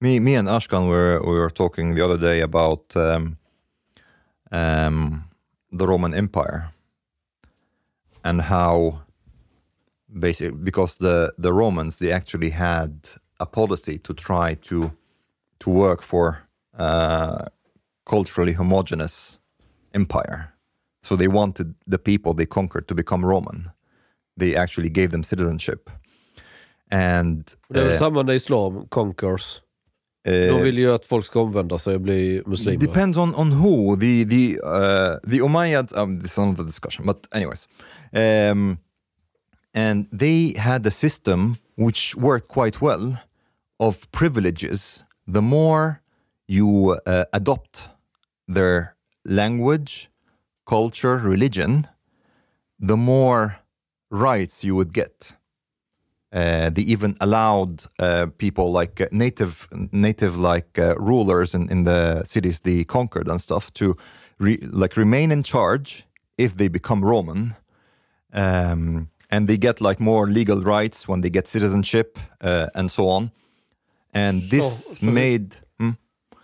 Me, me and Ashkan were we were talking the other day about um, um, the Roman Empire and how basically because the the Romans they actually had a policy to try to to work for uh, culturally homogeneous empire. So they wanted the people they conquered to become Roman. They actually gave them citizenship. And Det är väl eh, samma islam conquers. Eh, De vill ju att folk ska omvända sig och bli muslimer. Depends on on who the the uh, the Umayyads. Um, this is another discussion, but anyways, um, and they had a system which worked quite well of privileges. The more you uh, adopt their language, culture, religion, the more rights you would get. Uh, they even allowed uh, people like uh, native native like uh, rulers in, in the cities they conquered and stuff to re- like remain in charge if they become Roman, um, and they get like more legal rights when they get citizenship uh, and so on. And this So- so made mm,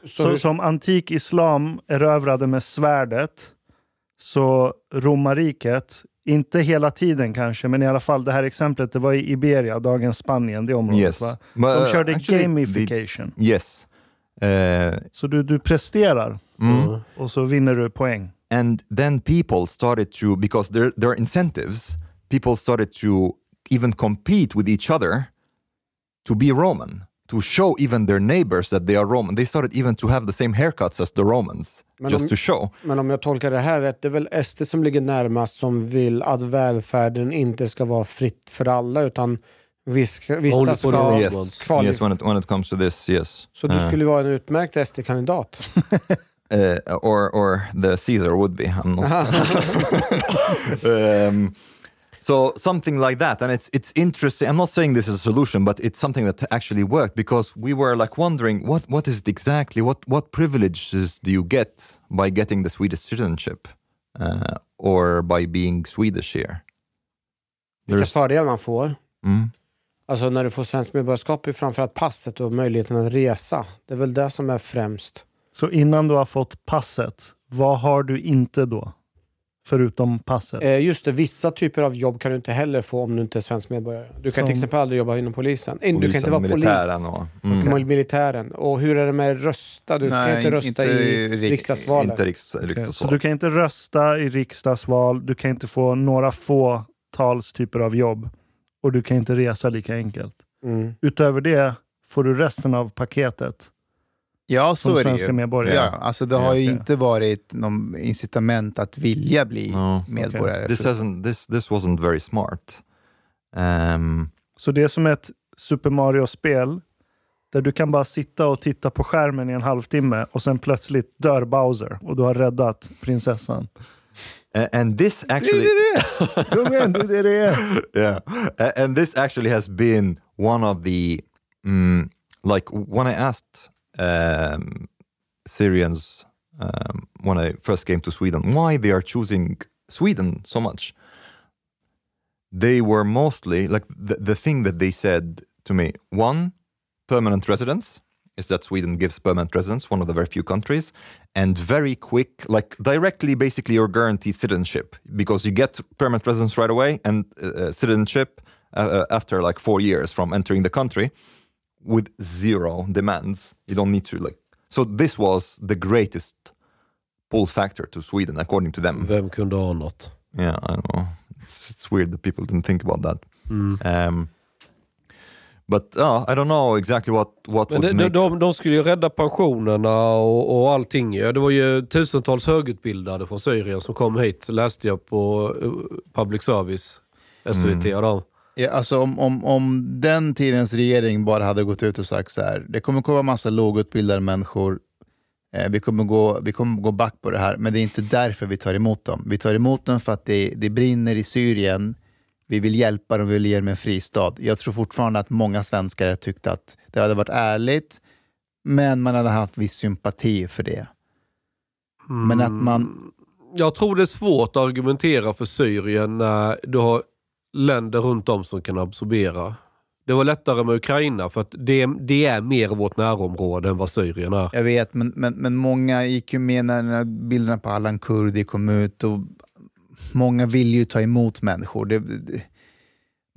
Så, som antik islam erövrade med svärdet, så romarriket, inte hela tiden kanske, men i alla fall det här exemplet, det var i Iberia, dagens Spanien, det området yes, va? De uh, körde actually, gamification. they- yes. Uh, Så du, du presterar mm. och så vinner du poäng. and then people started to because there there are incentives people started to even compete with each other to be roman to show even their neighbors that they are roman they started even to have the same haircuts as the romans Men just om- to show. Men om jag tolkar det här rätt, det är väl SD som ligger närmast som vill att välfärden inte ska vara fritt för alla utan vissa the ska yes. kvali- yes when it when it comes to this yes. Så du Uh, skulle vara en utmärkt SD-kandidat? uh, or or the caesar would be. I'm not um, so something like that and it's it's interesting i'm not saying this is a solution but it's something that actually worked because we were like wondering what what is it exactly what what privileges do you get by getting the swedish citizenship uh, or by being swedish here Vilka There's- fördelar man får? Mm. Alltså när du får svenskt medborgarskap är framförallt passet och möjligheten att resa. Det är väl det som är främst. Så innan du har fått passet, vad har du inte då? Förutom passet. Eh, just det, vissa typer av jobb kan du inte heller få om du inte är svensk medborgare. Du kan Som- till exempel aldrig jobba inom polisen. Eh, du kan inte Polisen, vara militären polis. och, mm. Okej. Militären. Och hur är det med rösta? Du kan Nej, inte rösta inte i riks- riksdagsvalet. inte riks, riksdagsval. Så du kan inte rösta i riksdagsval, du kan inte få några fåtals typer av jobb och du kan inte resa lika enkelt. Mm. Utöver det får du resten av paketet Ja, som så är det svenska ju. medborgare. Ja, alltså det har ju inte varit någon incitament att vilja bli Ja, medborgare. this Så- hasn't this this wasn't very smart um, Så det är som ett Super Mario-spel Där du kan bara sitta och titta på skärmen i en halvtimme och sen plötsligt dör Bowser och du har räddat prinsessan. And this Det actually... är det! Kom igen, det är det det är. yeah and this actually has been one of the mm, like when i asked um, syrians um, when i first came to sweden. Why they are choosing sweden so much? They were mostly like the, the thing that they said to me one permanent residence is that sweden gives permanent residence one of the very few countries and very quick like directly basically you're guaranteed citizenship because you get permanent residence right away and uh, citizenship uh, uh, after like four years from entering the country with zero demands you don't need to like so this was the greatest pull factor to sweden according to them Vem kunde ha något? yeah, I know. It's, it's weird that people didn't think about that. Um, but uh, I don't know exactly what what Men would de, make. de, de, de skulle ju rädda pensionerna och, och allting. ju. Det var ju tusentals högutbildade från Syrien som kom hit, läste jag på eh, public service, SVT och dem. Ja, alltså om, om, om den tidens regering bara hade gått ut och sagt så här, det kommer komma massa lågutbildade människor, eh, vi, kommer gå, vi kommer gå back på det här, men det är inte därför vi tar emot dem. Vi tar emot dem för att det, det brinner i Syrien, vi vill hjälpa dem, vi vill ge dem en fristad. Jag tror fortfarande att många svenskar tyckte att det hade varit ärligt, men man hade haft viss sympati för det. Men att man... Mm. Jag tror det är svårt att argumentera för Syrien när du har länder runt om som kan absorbera. Det var lättare med Ukraina för att det, det är mer vårt närområde än vad Syrien är. Jag vet, men, men, men många gick ju med när, bilderna på Allan Kurdi kom ut och många ville ju ta emot människor. Det, det,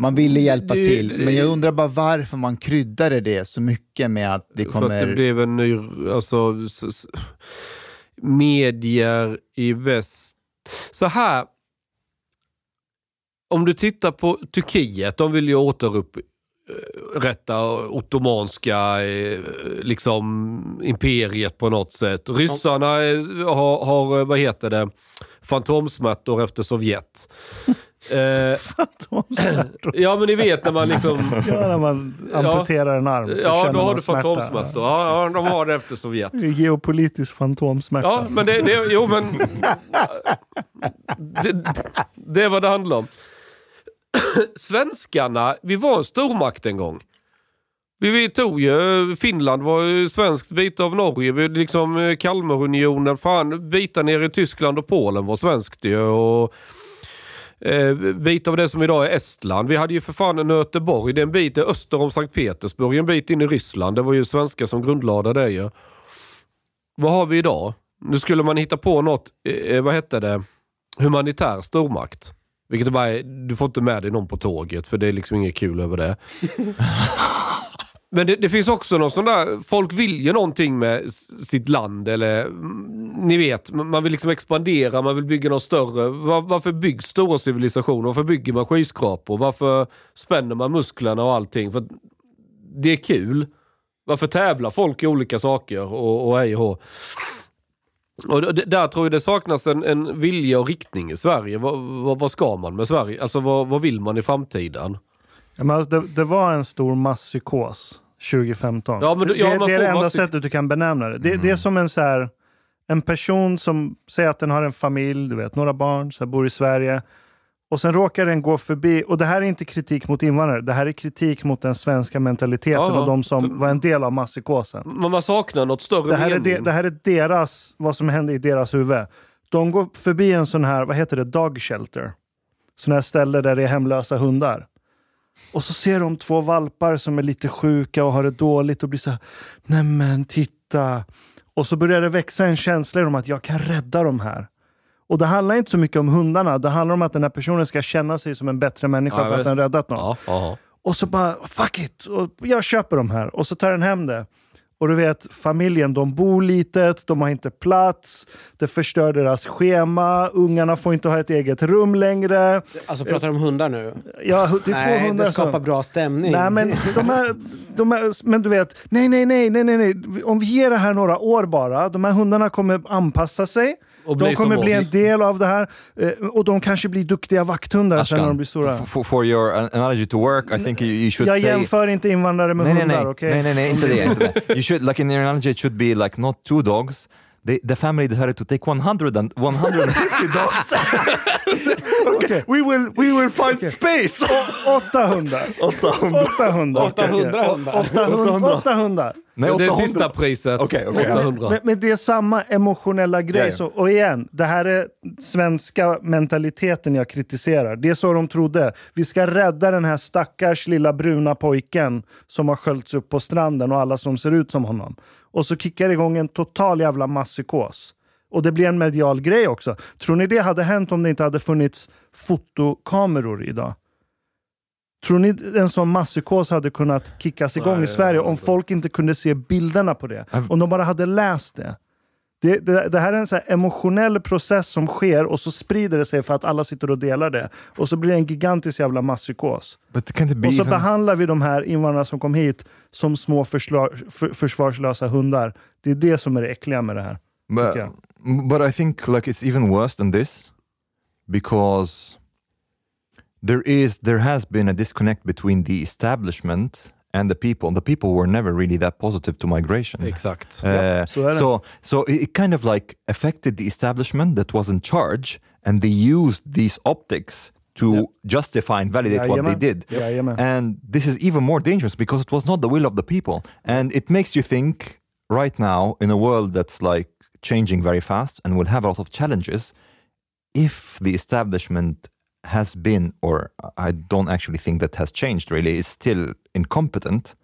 man ville hjälpa Det- till, men jag undrar bara varför man kryddade det så mycket med att det För att kommer... det blev en ny... Alltså, medier i väst. Så här. Om du tittar på Turkiet, de vill ju återupprätta ottomanska eh, liksom, imperiet på något sätt. Ryssarna eh, har, har, eh, vad heter det, fantomsmärtor efter Sovjet. Fantomsmärtor. ja men ni vet när man liksom... Ja, när man amputerar en arm så Ja, då har du fantomsmärtor. Ja, ja, de har det efter Sovjet. Geopolitisk fantomsmärta. Ja, men det, det, jo, men det, det är vad det handlar om. Svenskarna, vi var en stormakt en gång. Vi, vi tog ju, Finland var ju svenskt, bit av Norge, vi, liksom eh, Kalmarunionen, fan, bitar nere i Tyskland och Polen var svenskt ju. Och, eh, bit av det som idag är Estland. Vi hade ju för fan en Göteborg, det är en bit öster om Sankt Petersburg, en bit in i Ryssland. Det var ju svenskar som grundlade det ju. Vad har vi idag? Nu skulle man hitta på något, eh, eh vad hette det, humanitär stormakt. Vilket är bara, du får inte med dig någon på tåget för det är liksom inget kul över det. Men det, det finns också någon sån där, folk vill ju någonting med sitt land eller mm, ni vet, man vill liksom expandera, man vill bygga något större. Var, varför byggs stora civilisationer? Varför bygger man skyskrapor? Varför spänner man musklerna och allting? För det är kul. Varför tävlar folk i olika saker och, och hej och? Och där tror jag det saknas en, en vilja och riktning i Sverige. Vad, ska man med Sverige? Alltså vad, vad vill man i framtiden? Ja, men alltså, det, det var en stor masspsykos 2015. Ja, men ja, det, det är det enda masspsy- sättet du kan benämna det. Det, det är som en, så här, en person som säger att den har en familj, du vet, några barn, så här, bor i Sverige. Och sen råkar den gå förbi, och det här är inte kritik mot invandrare, det här är kritik mot den svenska mentaliteten Ja, och de som var en del av masspsykosen. Man, man saknar något större Det här, är mening. de, det här är deras, vad som hände i deras huvud. De går förbi en sån här, vad heter det, dog shelter. Sån här ställe där det är hemlösa hundar. Och så ser de två valpar som är lite sjuka och har det dåligt och blir så här, nej men titta. Och så börjar det växa en känsla i dem att jag kan rädda dem här. Och det handlar inte så mycket om hundarna, det handlar om att den här personen ska känna sig som en bättre människa Ja, för att den räddat någon. Ja, ja. Och så bara, fuck it! Och jag köper de här. Och så tar den hem det. Och du vet, familjen, de bor litet, de har inte plats, det förstör deras schema, ungarna får inte ha ett eget rum längre. Alltså pratar du om hundar nu? Ja, det är Nej, två hundar det skapar som... bra stämning. Nej, men de här, de här, men du vet, nej, nej, nej, nej, nej, nej. Om vi ger det här några år bara, de här hundarna kommer anpassa sig. De kommer bli en del av det här eh, och de kanske blir duktiga vakthundar sen när de blir stora. for, for your an- analogy to work, I think you, you should Jag say... jämför inte invandrare med nej, nej, hundar, nej. okej? nej, nej, nej, inte det, inte det. You should, like in your analogy, it should be like not two dogs. They, the family decided to take 100 and 150 dogs. okay. We will, we will find space. Åtta hundar. Åtta hundar. Åtta hundar. 800 hundar. Nej, Det är 800. sista priset. Okej, okej. 800. Men, men det är samma emotionella grej. Ja. Så, och igen, det här är svenska mentaliteten jag kritiserar. Det är så de trodde. Vi ska rädda den här stackars lilla bruna pojken som har sköljts upp på stranden och alla som ser ut som honom. Och så kickar det igång en total jävla masspsykos. Och det blir en medial grej också. Tror ni det hade hänt om det inte hade funnits fotokameror idag? Tror ni en sån masspsykos hade kunnat kickas igång Nej, i Sverige om inte. folk inte kunde se bilderna på det? Om de bara hade läst det? Det, det, det här är en så emotionell process som sker och så sprider det sig för att alla sitter och delar det. Och så blir det en gigantisk jävla masspsykos. Och så behandlar vi de här invandrarna som kom hit som små för, försvarslösa hundar. Det är det som är det äckliga med det här. But, but I think like it's even worse than this because there is there has been a disconnect between the establishment and the people. The people were never really that positive to migration. Exakt. Uh, så är det. so so it, it kind of like affected the establishment that was in charge and they used these optics to Yeah. justify and validate what they Jajamän. did. Jajamän. And this is even more dangerous because it was not the will of the people. And it makes you think right now in a world that's like changing very fast and will have a lot of challenges if the establishment has been or I don't actually think that has changed really is still incompetent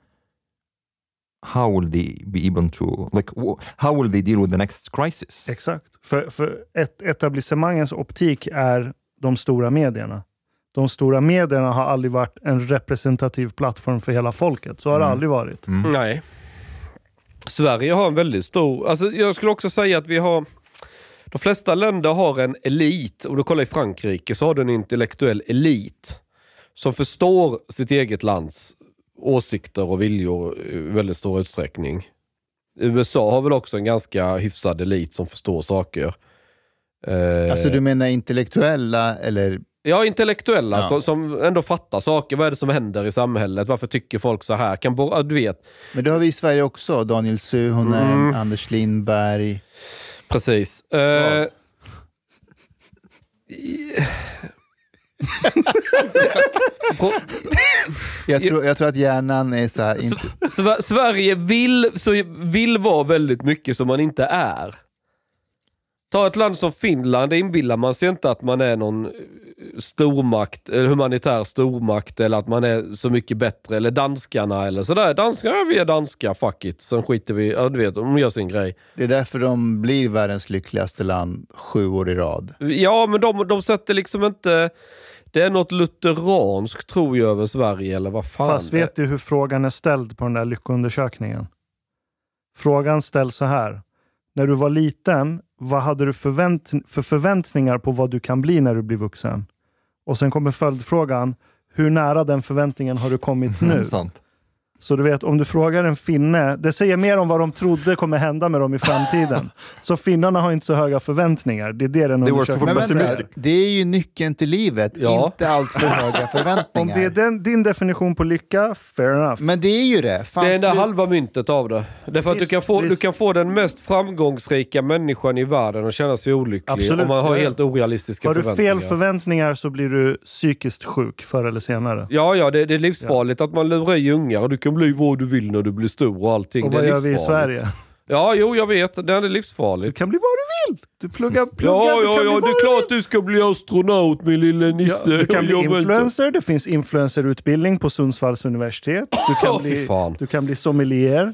how will they be able to like how will they deal with the next crisis Exakt. För, för ett, etablissemangens optik är de stora medierna. De stora medierna har aldrig varit en representativ plattform för hela folket. Så har det aldrig varit. Nej. Sverige har en väldigt stor... Alltså jag skulle också säga att vi har... De flesta länder har en elit. Om du kollar i Frankrike så har du en intellektuell elit. Som förstår sitt eget lands åsikter och viljor i väldigt stor utsträckning. USA har väl också en ganska hyfsad elit som förstår saker. Eh, Alltså du menar intellektuella eller? Ja, intellektuella Ja. Som, som ändå fattar saker. Vad är det som händer i samhället? Varför tycker folk så här? Kan du vet, Men det har vi i Sverige också. Daniel Suhonen, Mm. Anders Lindberg. Precis. På, Jag tror, jag tror att hjärnan är så här, inte, Sver- Sverige vill, så vill vara väldigt mycket som man inte är. Ta ett land som Finland, inbillar man sig inte att man är någon stormakt, eller humanitär stormakt eller att man är så mycket bättre. Eller danskarna eller sådär. Danskarna, vi är danska, fuck it. Sen skiter vi, ja du vet, de gör sin grej. det är därför de blir världens lyckligaste land sju år i rad. Ja, men de, de sätter liksom inte... Det är något lutheranskt tror jag över Sverige, eller vad fan Fast vet du hur frågan är ställd på den där lyckoundersökningen? Frågan ställs så här. När du var liten, vad hade du förvänt för förväntningar på vad du kan bli när du blir vuxen? Och sen kommer följdfrågan. Hur nära den förväntningen har du kommit nu? Sant. Så du vet, om du frågar en finne, det säger mer om vad de trodde kommer hända med dem i framtiden. Så finnarna har inte så höga förväntningar. Det är det den undersökningen... Vänta, pessimistic. det är ju nyckeln till livet, Ja. inte allt för höga Om förväntningar. det är den, din definition på lycka, fair enough. Men det är ju det. Fan, Det är slut- halva myntet av det. Därför att du Visst, kan, få, du kan få den mest framgångsrika människan i världen och känna sig olycklig Absolut, om man har ja, ja. helt orealistiska har du förväntningar. fel förväntningar så blir du psykiskt sjuk förr eller senare. Ja, ja, det, det är livsfarligt att man lurar i ungar och du kan bli vad du vill när du blir stor och allting. Och det är vad gör vi i livsfarligt. Sverige? Ja, jo, jag vet. Det är Du livsfarligt. kan bli vad du vill! Du pluggar, pluggar Ja, du ja, ja, det vad är du klart du ska bli astronaut min lille nisse. Ja, du kan bli jobbar inte. influencer, det finns influencerutbildning på Sundsvalls universitet. Du kan, fy bli, fan. du kan bli sommelier.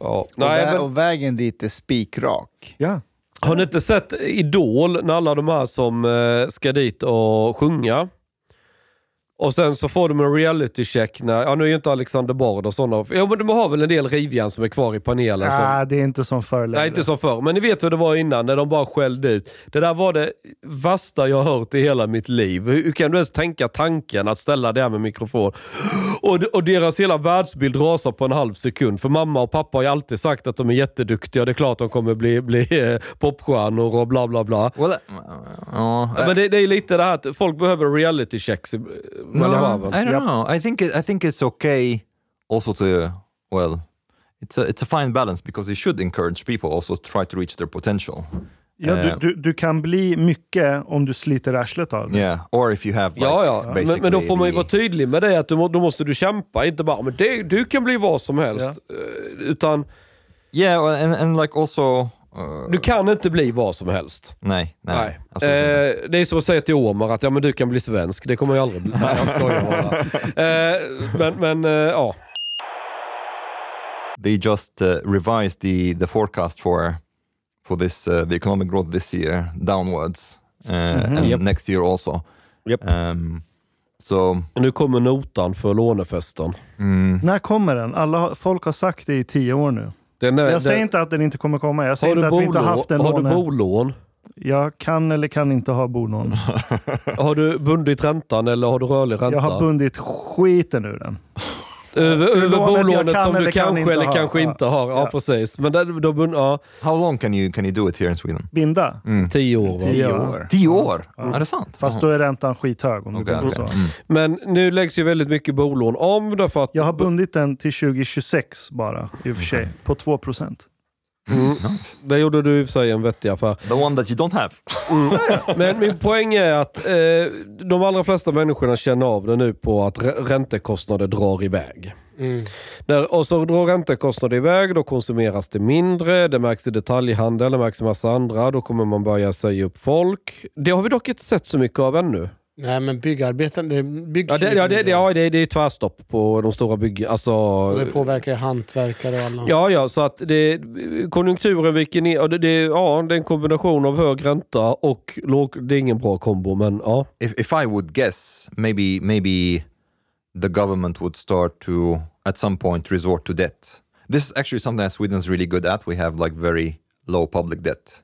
Ja. och, Nej, vä- men, och vägen dit är spikrak. Ja. har ni inte sett Idol när alla de här som eh, ska dit och sjunga? Och sen så får de en reality check när, ja nu är ju inte Alexander Bard och sådana, ja men de har väl en del rivjärn som är kvar i panelen. Nej, det är inte som förr längre. Nej, inte som förr. Men ni vet hur det var innan, när de bara skällde ut. Det där var det värsta jag har hört i hela mitt liv. Hur, hur kan du ens tänka tanken att ställa det här med mikrofon? Och, och deras hela världsbild rasar på en halv sekund. För mamma och pappa har ju alltid sagt att de är jätteduktiga. Det är klart de kommer bli, bli eh, popstjärnor och bla bla bla. Well, uh, uh, Men det, det är lite det här att folk behöver reality checks i- mellan no. I don't Yep. know. I think it, I think it's okay also to well, it's a it's a fine balance because it should encourage people also to try to reach their potential. Ja, Eh, du, du, du kan bli mycket om du sliter arslet av det. Yeah, or if you have like, Ja, ja. Men, men då får man ju vara tydlig med det. Att du, då måste du kämpa. Inte bara, men det, du kan bli vad som helst. Eh, Utan Yeah, well, and and like also. Du kan inte bli vad som helst. nej, nej. Nej. Eh, det är som att säga till Omar att ja, men du kan bli svensk. Det kommer jag aldrig bli. Nej, jag skojar bara. Eh, men men eh, ja. they just uh, revised the the forecast for for this uh, the economic growth this year downwards uh, and Yep. next year also. Japp. Um, so Nu kommer notan för lånefesten. mm, När kommer den? Alla, folk har sagt det i tio år nu. Den är, Jag den, säger inte att den inte kommer komma. Jag säger inte att vi inte har bolån, haft en har du bolån? Jag kan eller kan inte ha bolån. Har du bundit räntan eller har du rörlig ränta? Jag har bundit skiten ur den. Över, över jag bolånet kan som du kan kanske inte eller ha. kanske Ja. inte har. Ja, Ja. precis. Men där, då ja, how long can you can you do it here in Sweden? Binda. tio år. Va? Tio Ja. år. Tio år? Är det sant? Fast då är räntan skithög om du binder okej. så. Men nu läggs ju väldigt mycket bolån om därför att... Jag har bundit den till 2026 bara, i och för sig. På 2 procent. Mm. Där gjorde du i och för sig en vettig affär. The one that you don't have. Men min poäng är att eh, de allra flesta människorna känner av det nu på att rä- räntekostnader drar iväg. Mm. När, och så drar räntekostnader iväg, då konsumeras det mindre, det märks i detaljhandel, det märks i massa andra, då kommer man börja säga upp folk. Det har vi dock inte sett så mycket av ännu. Nej, men byggarbeten, det byggs Ja, det, ja, det, det, ja, det, det är tvärstopp på de stora bygg... Alltså, Och det påverkar ju hantverkare och alla. Ja, ja, så att det, konjunkturen viker ner. Och det, det, ja, det är en kombination av hög ränta och låg... Det är ingen bra kombo, men ja. If if I would guess, maybe maybe the government would start to at some point resort to debt. This is actually something that Sweden's really good at. We have like very low public debt.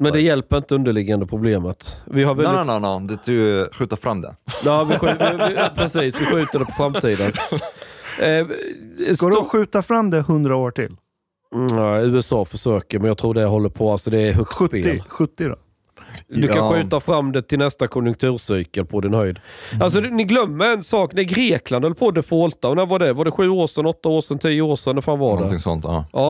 Men det hjälper inte underliggande problemet. Vi har väldigt... no, no, no. Det du skjuta fram det. Ja, vi skjuter, vi, vi, precis, vi skjuter det på framtiden. Eh, Går det att skjuta fram det 100 år till? Mm, ja, USA försöker, men jag tror det håller på. Alltså det är högt 70, spel. 70 då? Du kan Ja. skjuta fram det till nästa konjunkturcykel på din höjd. Alltså ni glömmer en sak. När Grekland höll på att defaulta, och när var det? Var det sju år sedan, åtta år sedan, tio år sedan? När fan var Någonting det? sånt, ja.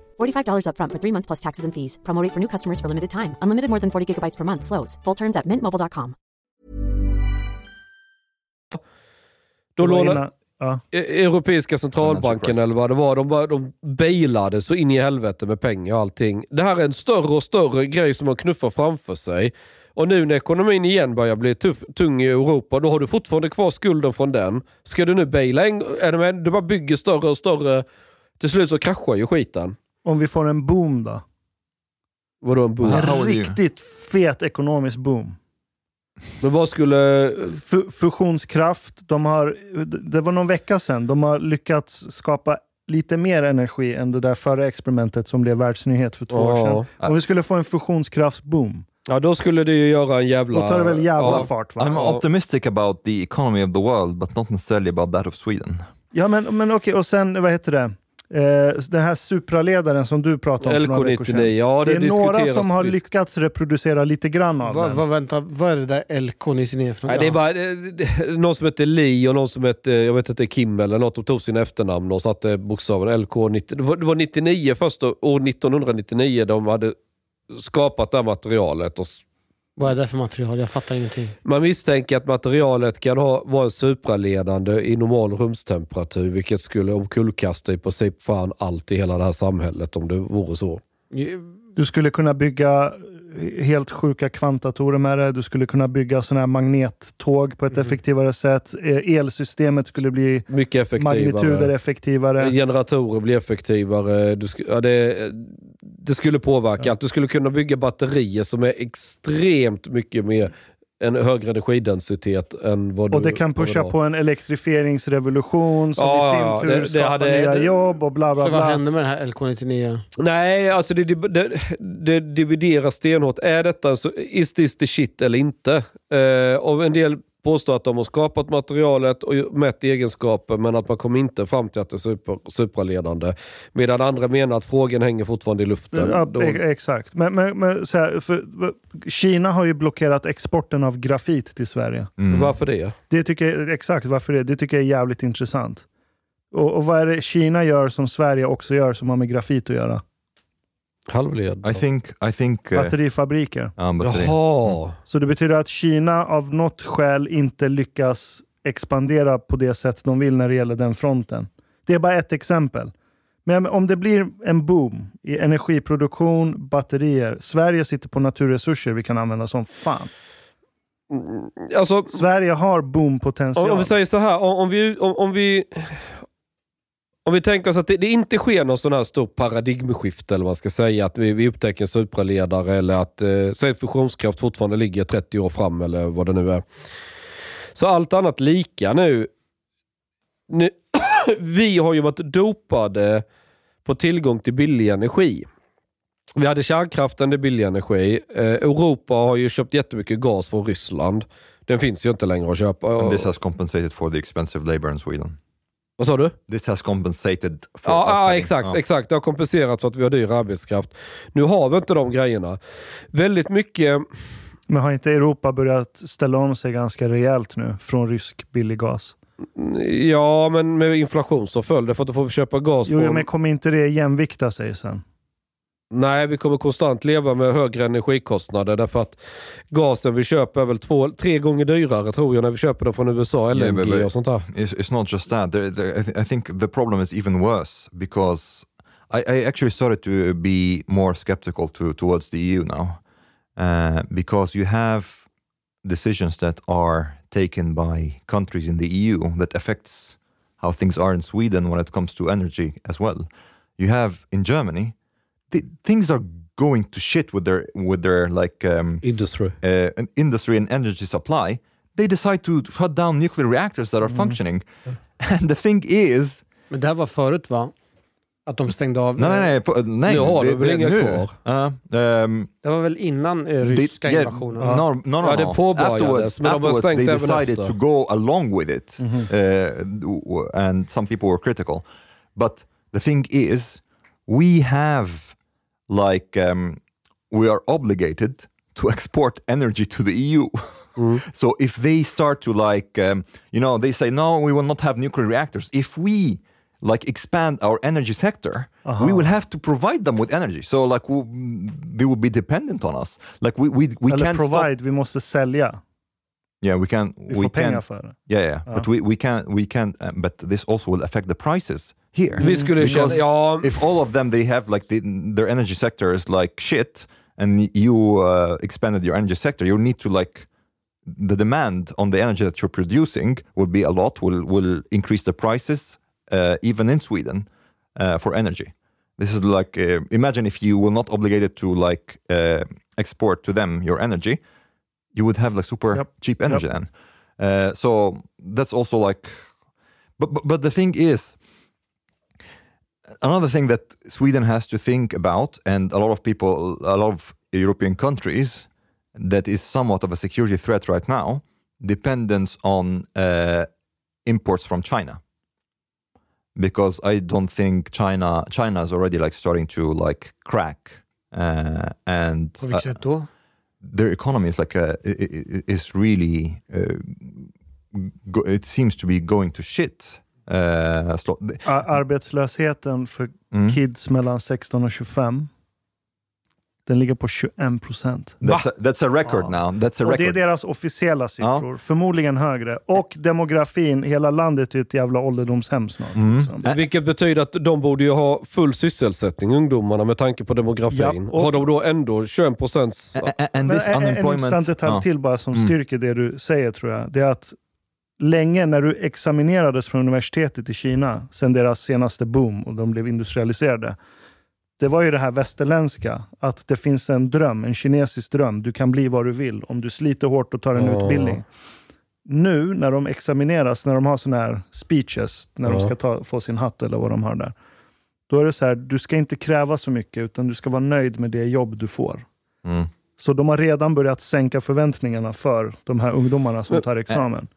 $45 upfront for three months plus taxes and fees. Promo rate for new customers for limited time. Unlimited more than 40 gigabytes per month. Slows. Full terms at mintmobile.com. Då innan- Ja. E- Europeiska centralbanken eller vad det var, de, bara, de bailade så in i helvete med pengar och allting. Det här är en större och större grej som man knuffar framför sig. Och nu när ekonomin igen börjar bli tuff, tung i Europa, då har du fortfarande kvar skulden från den. Ska du nu baila en, är du, med? du bara bygger större och större. Till slut så kraschar ju skiten. Om vi får en boom då? Vadå en boom? En riktigt fet ekonomisk boom. Men vad skulle... Fu- fusionskraft, de har, det var någon vecka sedan, de har lyckats skapa lite mer energi än det där förra experimentet som blev världsnyhet för två år Ja. sedan. Om vi skulle få en fusionskraftsboom, Ja, då skulle det ju göra en jävla... då tar det väl jävla ja. fart va? I'm optimistic about the economy of the world, but not necessarily about that of Sweden. Ja men, men okej, och sen vad heter det? Eh, den här supraledaren som du pratade om för några veckor sedan. LK99, ja det, det är några som har visst. lyckats reproducera lite grann av Va, den. va, vänta, vad är det där LK99 för Nej, det är bara det, det, någon som heter Li och någon som heter, jag vet inte, Kim eller något. De tog sina efternamn och satte bokstaven LK90. Det var, det var 99 först, år 1999 de hade skapat det här materialet. Och Vad är det för material? Jag fattar ingenting. man misstänker att materialet kan ha, vara supraledande i normal rumstemperatur, vilket skulle omkullkasta i princip fan allt i hela det här samhället om det vore så. Du skulle kunna bygga helt sjuka kvantdatorer med det. Du skulle kunna bygga sådana här magnettåg på ett Mm. effektivare sätt. Eh, Elsystemet skulle bli Mycket effektivare. magnituder effektivare. Generatorer blir effektivare. Du sk- ja, det, det skulle påverka allt. Du skulle kunna bygga batterier som är extremt mycket mer en högre energidensitet än vad du Och det kan pusha på en elektrifieringsrevolution som Ja, i sin tur det- det skapar hade- nya det- jobb och bla bla Så vad bla. hände med den här LK99? Nej, alltså det, det, det, divideras stenhårt. Är detta så, is this the shit eller inte? Eh, och en del påstår att de har skapat materialet och mätt egenskaper men att man kommer inte fram till att det är super, supraledande. Medan andra menar att frågan hänger fortfarande i luften. Ja, Då- e- exakt. Men, men, men så här, för, Kina har ju blockerat exporten av grafit till Sverige. Mm. Varför det? Det tycker jag, exakt varför det. Det tycker jag är jävligt intressant. Och, och vad är det Kina gör som Sverige också gör som har med grafit att göra? Halvled? I think, I think... Uh, Batterifabriker. um, batteri. Jaha. Så det betyder att Kina av något skäl inte lyckas expandera på det sätt de vill när det gäller den fronten. Det är bara ett exempel. Men om det blir en boom i energiproduktion, batterier. Sverige sitter på naturresurser vi kan använda som fan. Alltså, Sverige har boompotential. Om, om vi säger så här, om, om, vi, om, om, vi, om vi tänker oss att det, det inte sker någon sån här stor paradigmskifte, eller vad man ska säga, att vi, vi upptäcker en supraledare eller att eh, säg fusionskraft fortfarande ligger 30 år fram eller vad det nu är. Så allt annat lika nu. nu vi har ju varit dopade på tillgång till billig energi. Vi hade kärnkraften, det är billig energi. Eh, Europa har ju köpt jättemycket gas från Ryssland. Den finns ju inte längre att köpa. And this has compensated for the expensive labor in Sweden. Vad sa du? This has compensated for Ja, us ja exakt, ja. exakt. Det har kompenserat för att vi har dyr arbetskraft. Nu har vi inte de grejerna. Väldigt mycket... Men har inte Europa börjat ställa om sig ganska rejält nu från rysk billig gas? Ja, men med inflation som följd. För att då får vi köpa gas Jo, från... men kommer inte det jämvikta sig sen? Nej, vi kommer konstant leva med högre energikostnader därför att gasen vi köper är väl två, tre gånger dyrare tror jag när vi köper den från USA, LNG Yeah, but- but och sånt där. It's, it's not just that. There, there, I, th- I think the problem is even worse because I, I actually started to be more skeptical to, towards the EU now uh, because you have decisions that are taken by countries in the EU that affects how things are in Sweden when it comes to energy as well. You have in Germany, th- things are going to shit with their with their like um, Industry. uh, industry and energy supply, they decide to shut down nuclear reactors that are functioning. And the thing is, Men det här var förut va? Att de stängde av... nej, nej, nej, på- nej Nu har de det- väl det- inga kvar? Ja, ehm, Det var väl innan eh, they- ryska yeah, invasionen? No, no, no, Ja, det no. påbörjades, Afterwards, men de har stängt they även decided efter. to go along with it, uh, and some people were critical. But the thing is, we have like um, we are obligated to export energy to the EU. so if they start to like, um, you know, they say no, we will not have nuclear reactors. If we like expand our energy sector, we will have to provide them with energy. So like w- they will be dependent on us. Like we we, we Eller can't stop provide, vi måste sälja. Yeah, we can. Vi we får pengar can. för det. Yeah, yeah. But we, we can we can. Uh, but this also will affect the prices here. Vi skulle Because känna, ja, if all of them they have like the, their energy sector is like shit, and you uh, expanded your energy sector, you need to like the demand on the energy that you're producing will be a lot. Will will increase the prices uh, even in Sweden uh, for energy. This is like uh, imagine if you were not obligated to like uh, export to them your energy, you would have like super Yep. cheap energy Yep. then. Uh, so that's also like, but, but but the thing is, another thing that Sweden has to think about, and a lot of people, a lot of European countries, that is somewhat of a security threat right now, dependence on uh, imports from China. Because I don't think China China is already like starting to like crack, uh, and uh, their economy is like a, i- is really uh, go, it seems to be going to shit. Slo- Ar- Arbetslösheten för Mm. kids mellan 16 och 25, den ligger på 21 procent. That's a, that's a record Ja. now. That's a Och det är record. deras officiella siffror. Förmodligen högre. Och demografin, hela landet är ett jävla ålderdomshem snart. Mm. Liksom. Ä- Vilket betyder att de borde ju ha full sysselsättning, ungdomarna, med tanke på demografin. Ja, och- Har de då ändå 21 procents... En, intressant detalj Ja. till bara som Mm. styrker det du säger tror jag. Det är att länge när du examinerades från universitetet i Kina, sen deras senaste boom och de blev industrialiserade. Det var ju det här västerländska, att det finns en dröm, en kinesisk dröm. Du kan bli vad du vill om du sliter hårt och tar en Ja. utbildning. Nu när de examineras, när de har sådana här speeches, när de Ja. ska ta, få sin hatt eller vad de har där. Då är det så här, du ska inte kräva så mycket utan du ska vara nöjd med det jobb du får. Mm. Så de har redan börjat sänka förväntningarna för de här ungdomarna som tar examen.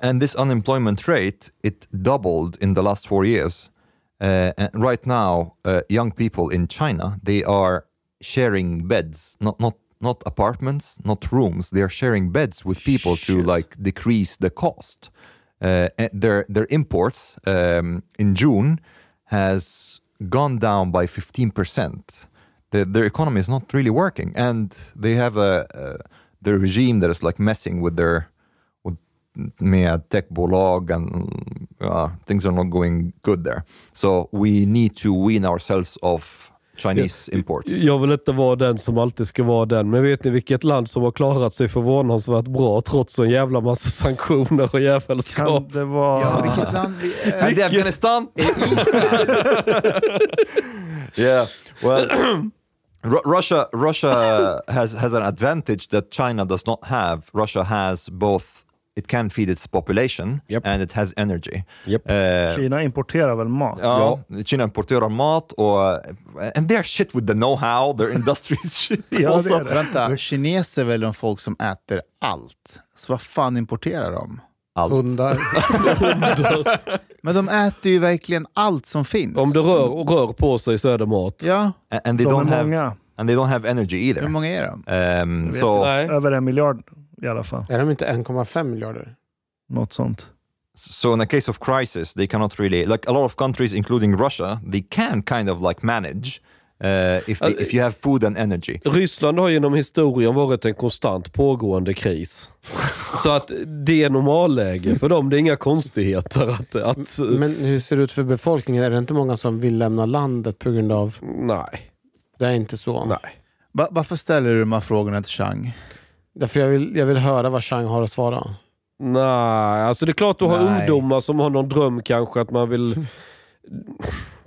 And this unemployment rate, it doubled in the last four years. Uh, and right now, uh, young people in China, they are sharing beds, not not not apartments, not rooms. They are sharing beds with people to like decrease the cost. Uh, and their their imports um, in June has gone down by fifteen percent. The, their economy is not really working, and they have a, a the regime that is like messing with their med techbolag and uh, things are not going good there. So we need to wean ourselves off Chinese imports. Jag vill inte vara den som alltid ska vara den, men vet ni vilket land som har klarat sig förvånansvärt bra trots en jävla massa sanktioner och Kan jävelskap? det vara... Ja, vilket land vi är. And the Afghanistan? yeah. Well, Ru- Russia Russia has has an advantage that China does not have. Russia has both. It can feed its population Yep. and it has energy. Yep. Uh, Kina importerar väl mat? Ja, Kina importerar mat och and they're shit with the know-how, their industry is shit Ja, det det. Vänta, kineser är väl de folk som äter allt? Så vad fan importerar de? Allt. Hundar. Men de äter ju verkligen allt som finns. Om det rör, rör på sig så är det mat. Ja, A- And they De don't är have många. and they don't have energy hur either. många är de? Um, vet so. Över en miljard i alla fall. Är de inte 1,5 miljarder? Något sånt. so in a case of crisis, they cannot really like a lot of countries, including Russia, they can kind of like manage uh, if they, if you have food and energy. Ryssland har genom historien varit en konstant pågående kris. Så att det är normalläge för dem. Det är inga konstigheter. Att, att, Men hur ser det ut för befolkningen? Är det inte många som vill lämna landet på grund av... nej. Det är inte så. nej. Va- varför ställer du de här frågorna till Chang? Därför jag vill, jag vill höra vad Chang har att svara. Nej, alltså det är klart du har Nej. ungdomar som har någon dröm kanske att man vill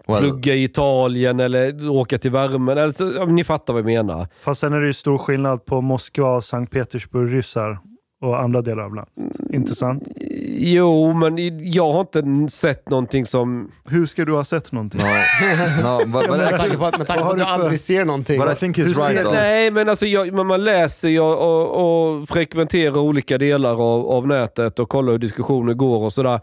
Well, plugga i Italien eller åka till värmen. Eller, så- ja, ni fattar vad jag menar. Fast sen är det ju stor skillnad på Moskva och Sankt Petersburg ryssar och andra delar av landet. Inte sant? Jo, men jag har inte sett någonting som... Hur ska du ha sett någonting? no, no, but, but, Med tanke på att, med tanke på att har du aldrig ser någonting. but I think he's right. Nej, men alltså jag, men man läser ju och, och frekventerar olika delar av, av nätet och kollar hur diskussioner går och sådär.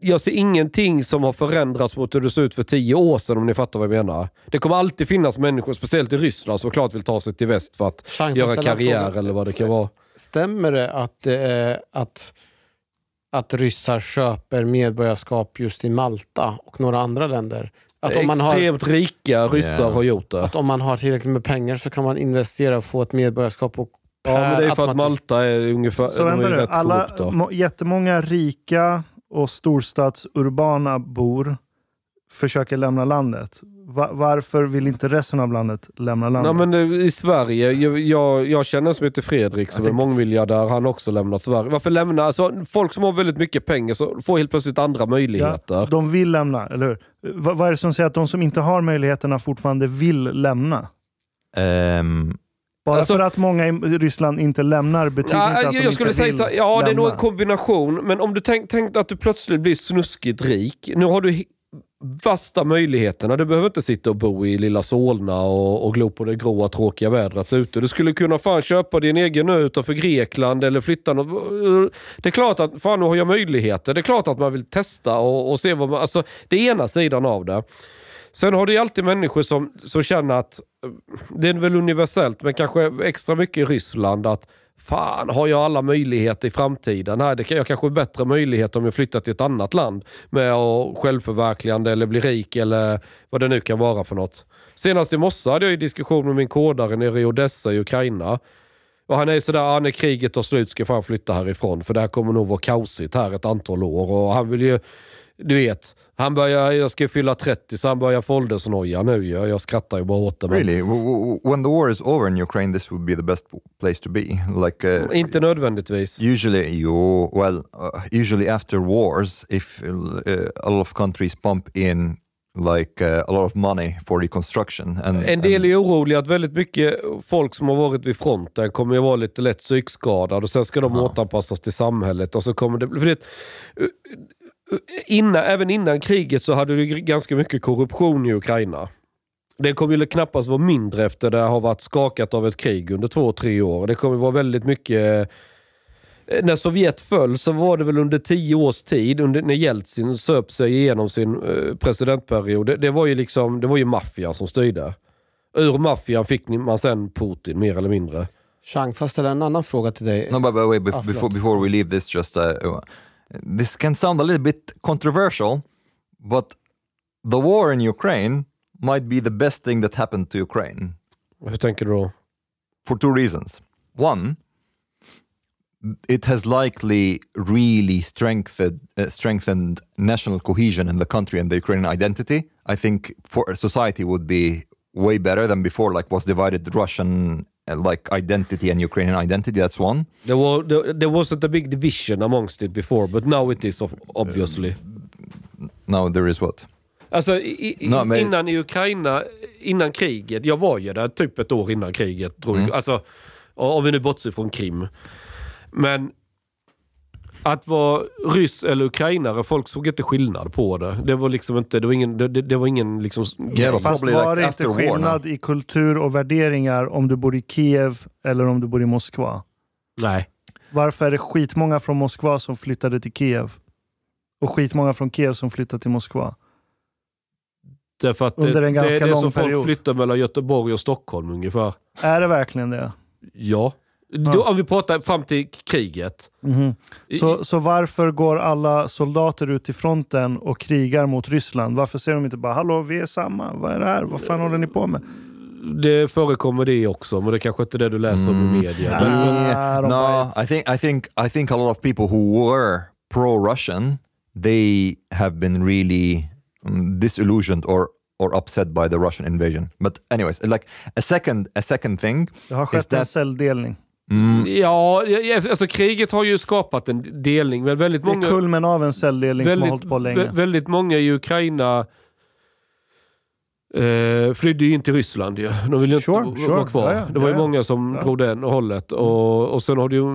Jag ser ingenting som har förändrats mot hur det såg ut för tio år sedan om ni fattar vad jag menar. Det kommer alltid finnas människor, speciellt i Ryssland, som klart vill ta sig till väst för att Chang, får göra jag en karriär eller vad det kan vara. Stämmer det att, är, att, att ryssar köper medborgarskap just i Malta och några andra länder? Att om, man har, Extremt rika ryssar Yeah. har gjort det. att om man har tillräckligt med pengar så kan man investera och få ett medborgarskap och Ja, men det är för att automatik- Malta är ungefär Så de är vänta ju nu, rätt alla, korrupta. må, jättemånga rika och storstadsurbana bor försöker lämna landet. Va- varför vill inte resten av landet lämna Nej, landet? men eh, i Sverige, jag, jag, jag känner en som heter Fredrik som är mångmiljardär. Han har också lämnat Sverige. Varför lämna? Alltså, folk som har väldigt mycket pengar så får helt plötsligt andra möjligheter. Ja, de vill lämna, eller hur? Va- vad är det som säger att de som inte har möjligheterna fortfarande vill lämna? Um, Bara Alltså- för att många i Ryssland inte lämnar betyder Ja, inte att jag, de jag inte skulle säga vill så, ja det är nog en lämna. kombination. Men om du tänk, tänk att du plötsligt blir snuskigt rik. Nu har du värsta vasta möjligheterna. Du behöver inte sitta och bo i lilla Solna och, och glo på det gråa tråkiga vädret ute. Du skulle kunna fan köpa din egen ö utanför Grekland eller flytta något. Det är klart att fan nu har jag möjligheter. Det är klart att man vill testa och, och se vad man... Alltså det är ena sidan av det. Sen har du ju alltid människor som, som känner att, eh, det är väl universellt, men kanske extra mycket i Ryssland, att fan har jag alla möjligheter i framtiden? Nej, det kan jag kanske har bättre möjligheter om jag flyttar till ett annat land med självförverkligande eller bli rik eller vad det nu kan vara för något. Senast i morse hade jag ju diskussion med min kodare nere i Odessa i Ukraina. Och han är sådär, ah, när kriget tar slut ska jag fan flytta härifrån för det här kommer nog vara kaosigt här ett antal år. Och han vill ju, du vet, han börjar, jag ska fylla 30 så han börjar få åldersnoja nu. Jag, jag skrattar ju bara åt det. men- really, when the war is over in Ukraine, this would be the best place to be. Like uh, Inte nödvändigtvis. usually, you well, uh, usually after wars, if uh, a lot of countries pump in like uh, a lot of money for reconstruction, and En del är oroliga att väldigt mycket folk som har varit vid fronten kommer ju vara lite lätt psykskadade och sen ska de återanpassas till samhället. Och så kommer det, för det, innan, även innan kriget så hade du ganska mycket korruption i Ukraina. Det kommer ju knappast vara mindre efter det har varit skakat av ett krig under två, tre år. Det kommer vara väldigt mycket... När Sovjet föll så var det väl under tio års tid, under, när Jeltsin söp sig igenom sin eh, presidentperiod. Det, det var ju liksom, det var ju maffian som styrde. Ur maffian fick ni- man sen Putin mer eller mindre. Chang, får jag ställa en annan fråga till dig? No, but, but wait, bef- Ah, before before we leave this, just uh, this can sound a little bit controversial, but the war in Ukraine might be the best thing that happened to Ukraine Hur tänker du då? for two reasons. One, it has likely really strengthened uh, strengthened national cohesion in the country and the Ukrainian identity. I think for society would be way better than before, like was divided Russian like identity and Ukrainian identity. That's one. There, was, there, there wasn't a big division amongst it before, but now it is obviously. Now there is what? Alltså i, i, No, men- innan i Ukraina, innan kriget, jag var ju där typ ett år innan kriget. Drog, Mm. Alltså, om vi nu bortser från Krim. Men att vara ryss eller ukrainare, folk såg inte skillnad på det. Det var liksom inte, det var ingen, det, det det var ingen liksom... Yeah, Fast var like det inte skillnad i kultur och värderingar om du bor i Kiev eller om du bor i Moskva? Nej. Varför är det skitmånga från Moskva som flyttade till Kiev? Och skitmånga från Kiev som flyttade till Moskva? Därför att Under det, en det ganska är det lång som folk period. flyttar mellan Göteborg och Stockholm ungefär. Är det verkligen det? Ja. Då, om vi pratar fram till kriget. Mhm. Så, så varför går alla soldater ut till fronten och krigar mot Ryssland? Varför säger de inte bara “Hallå, vi är samma, vad är det här? Vad fan håller ni på med?” Det förekommer det också, men det kanske inte är det du läser om i media. Men, men, Ah, de no, bara- I think I think I think a lot of people who were pro-Russian, they have been really um, disillusioned or or upset by the Russian invasion. But anyways, like a second a second thing Det har is skett en celldelning. Mm, Ja, alltså kriget har ju skapat en delning, men väldigt Det är många... kulmen av en celldelning som har väldigt, hållit på länge. vä- väldigt många i Ukraina eh, flydde ju in till Ryssland ju. De ville ju inte Sure, vara sure. kvar. Ja, ja, det var ju ja, ja. många som Ja. drog den hållet. Och, och sen har det ju,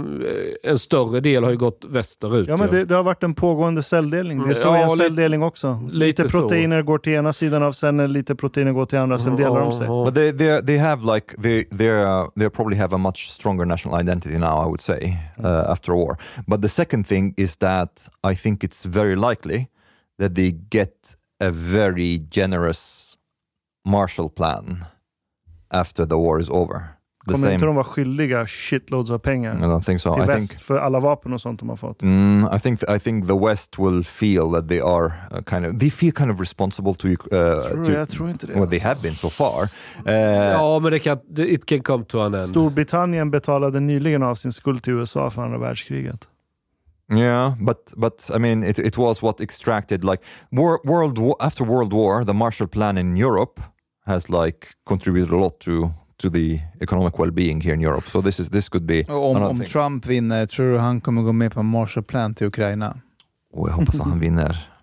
eh, en större del har ju gått västerut. Ja, men det, det har varit en pågående celldelning. Det är så Ja, i en lite- celldelning också. Lite, lite så. proteiner går till ena sidan av cellen, lite proteiner går till andra, sen delar de sig. But they they they have like they they are they probably have a much stronger national identity now. I would say uh, after war. But the second thing is that I think it's very likely that they get a very generous Marshall Plan after the war is over. The Kommer inte same. de vara skyldiga shitloads av pengar I don't think so. till I väst think för alla vapen och sånt de har fått? Mm, I think I think the West will feel that they are uh, kind of they feel kind of responsible to, uh, Tror, to jag tror inte det. well they have been so far. Uh, ja, men det kan, det- it can come to an end. Storbritannien betalade nyligen av sin skuld till USA för andra världskriget. Yeah, but but I mean, it, it was what extracted like wor- world war, after World War, the Marshall Plan in Europe has like contributed a lot to to the economic well-being here in Europe. So this is this could be Om, om thing. Trump vinner, tror du han kommer gå med på en Marshallplan till Ukraina? Och jag hoppas att han vinner.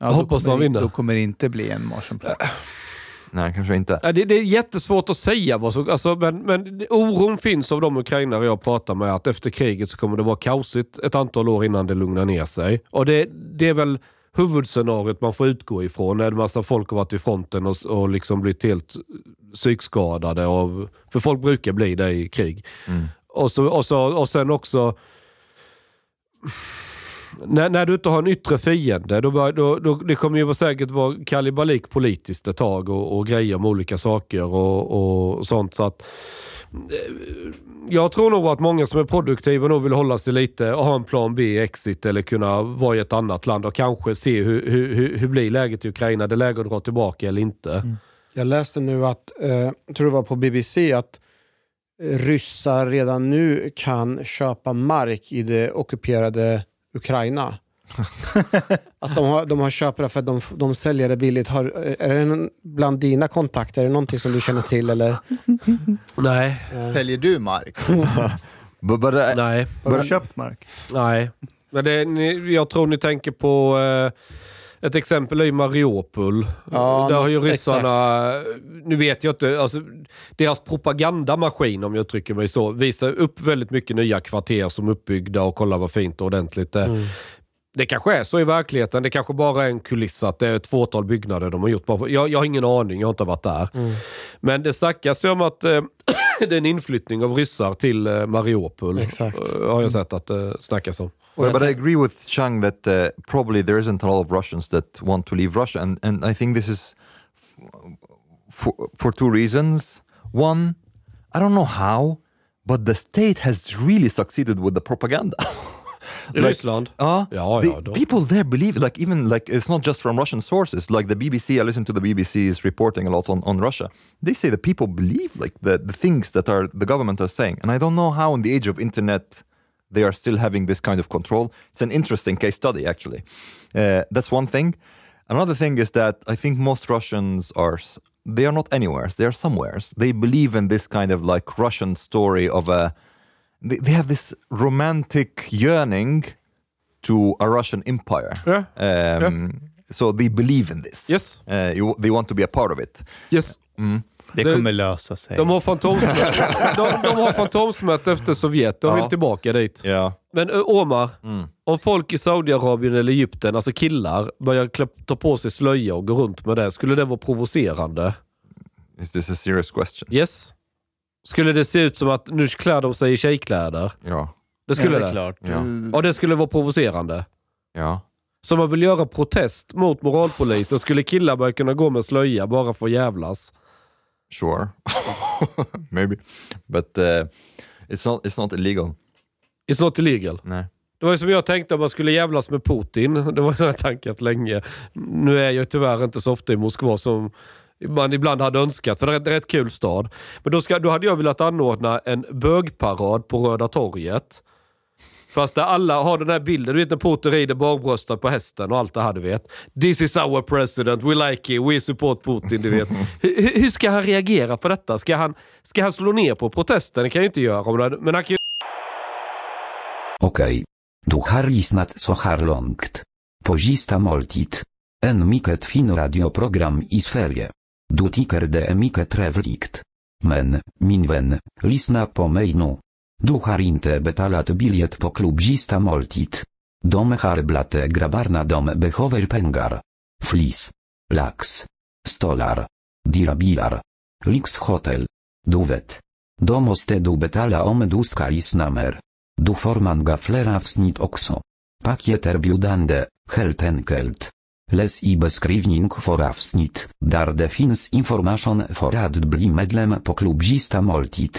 Ja, Jag hoppas han vinner. Då kommer det inte bli en Marshallplan. Nej, kanske inte. Det, det är jättesvårt att säga vad som... Alltså, men, men oron finns av de ukrainare jag pratar med att efter kriget så kommer det vara kaosigt ett antal år innan det lugnar ner sig. Och det, det är väl huvudscenariot man får utgå ifrån. När en massa folk har varit i fronten och, och liksom blivit helt psykskadade. Av, för folk brukar bli det i krig. Och, så, och, så, och sen också... När, när du inte har en yttre fiende, då, bör, då, då, det kommer ju säkert vara kalibalik politiskt ett tag och, och grejer om olika saker och, och sånt. Så att, eh, jag tror nog att många som är produktiva nog vill hålla sig lite och ha en plan B, exit eller kunna vara i ett annat land och kanske se hur, hur, hur, hur blir läget i Ukraina. Det är läge att dra tillbaka eller inte. Mm. Jag läste nu att, eh, jag tror det var på BBC, att ryssar redan nu kan köpa mark i det ockuperade Ukraina. att de har, de har köpare för att de, de säljer det billigt. Har, är det någon, bland dina kontakter, är det någonting som du känner till? Eller? Nej, Säljer du mark? But, but, uh, nej, Har du köpt mark? nej. Men det, ni, jag tror ni tänker på eh, ett exempel är ju Mariupol. Ja, Där har ju exakt. ryssarna, nu vet jag inte, alltså, deras propagandamaskin om jag uttrycker mig så, visar upp väldigt mycket nya kvarter som är uppbyggda och kolla vad fint och ordentligt det. Mm. Det kanske är så i verkligheten. Det kanske bara är en kuliss att det är ett fåtal byggnader de har gjort. Jag, jag har ingen aning, jag har inte varit där. Mm. Men det snackas ju om att eh, det är en inflyttning av ryssar till eh, Mariupol. Exakt. Eh, har jag sett att det snackas om. But, but I agree with Chang that uh, probably there isn't a lot of Russians that want to leave Russia, and and I think this is f- for for two reasons. One, I don't know how, but the state has really succeeded with the propaganda. I Ryssland? Uh, Ja, the ja, då. people there believe, like even like it's not just from Russian sources. Like the BBC, I listen to the BBC's reporting a lot on, on Russia. They say that people believe like the, the things that are the government are saying, and I don't know how in the age of internet they are still having this kind of control. It's an interesting case study, actually. Uh, that's one thing. Another thing is that I think most Russians are they are not anywheres; they are somewheres. They believe in this kind of like Russian story of a. They, they have this romantic yearning to a Russian empire. Yeah. Um, So they believe in this. Yes. Uh, you, they want to be a part of it. Yes. Det Det- kommer lösa sig. De har fantomsmärta de, de har fantomsmärta efter Sovjet. De vill Ja. tillbaka dit. Yeah. Men Ö, Omar, Mm. om folk i Saudiarabien eller Egypten, alltså killar, börjar klä, ta på sig slöja och gå runt med det, skulle det vara provocerande? Is this a serious question? Yes. Skulle det se ut som att nu klär de sig i tjejkläder? Ja. Det skulle ja, det? det. är klart. Ja. Och det skulle vara provocerande? Ja. Så om man vill göra protest mot moralpolisen, skulle killar börja kunna gå med slöja bara för att jävlas? Sure. Maybe. But uh, it's not it's not illegal. It's not illegal. Nej. Det var ju som jag tänkte om man skulle jävlas med Putin. Det var tanke att länge. Nu är jag tyvärr inte så ofta i Moskva som man ibland hade önskat, för det är en rätt kul stad. Men då, ska, då hade jag velat anordna en bögparad på Röda torget. Fast där alla har den här bilden, du vet när Putin rider barbröstad på hästen och allt det här du vet. This is our president, we like it, we support Putin, du vet. hur, hur- ska han reagera på detta? Ska han, ska han slå ner på protesten? Det kan jag inte göra. Men han kan ju Okej. Du har lyssnat så här långt. På sista måltid. En mycket fin radioprogram i Sverige. Du tycker det är mycket trevligt. Men, min vän, lyssna på mig nu. Du har inte betalat biljett på klubb sista måltid. De har blate grabbarna de behöver pengar. Flis. Lax. Stolar. Dirabilar. Lyxhotel. Du vet. Då måste du betala om du ska lyssna mer. Du får manga fler avsnitt också. Paket erbjudande, helt enkelt. Läs i beskrivning för avsnitt, där det finns information för att bli medlem på klubbista måltid.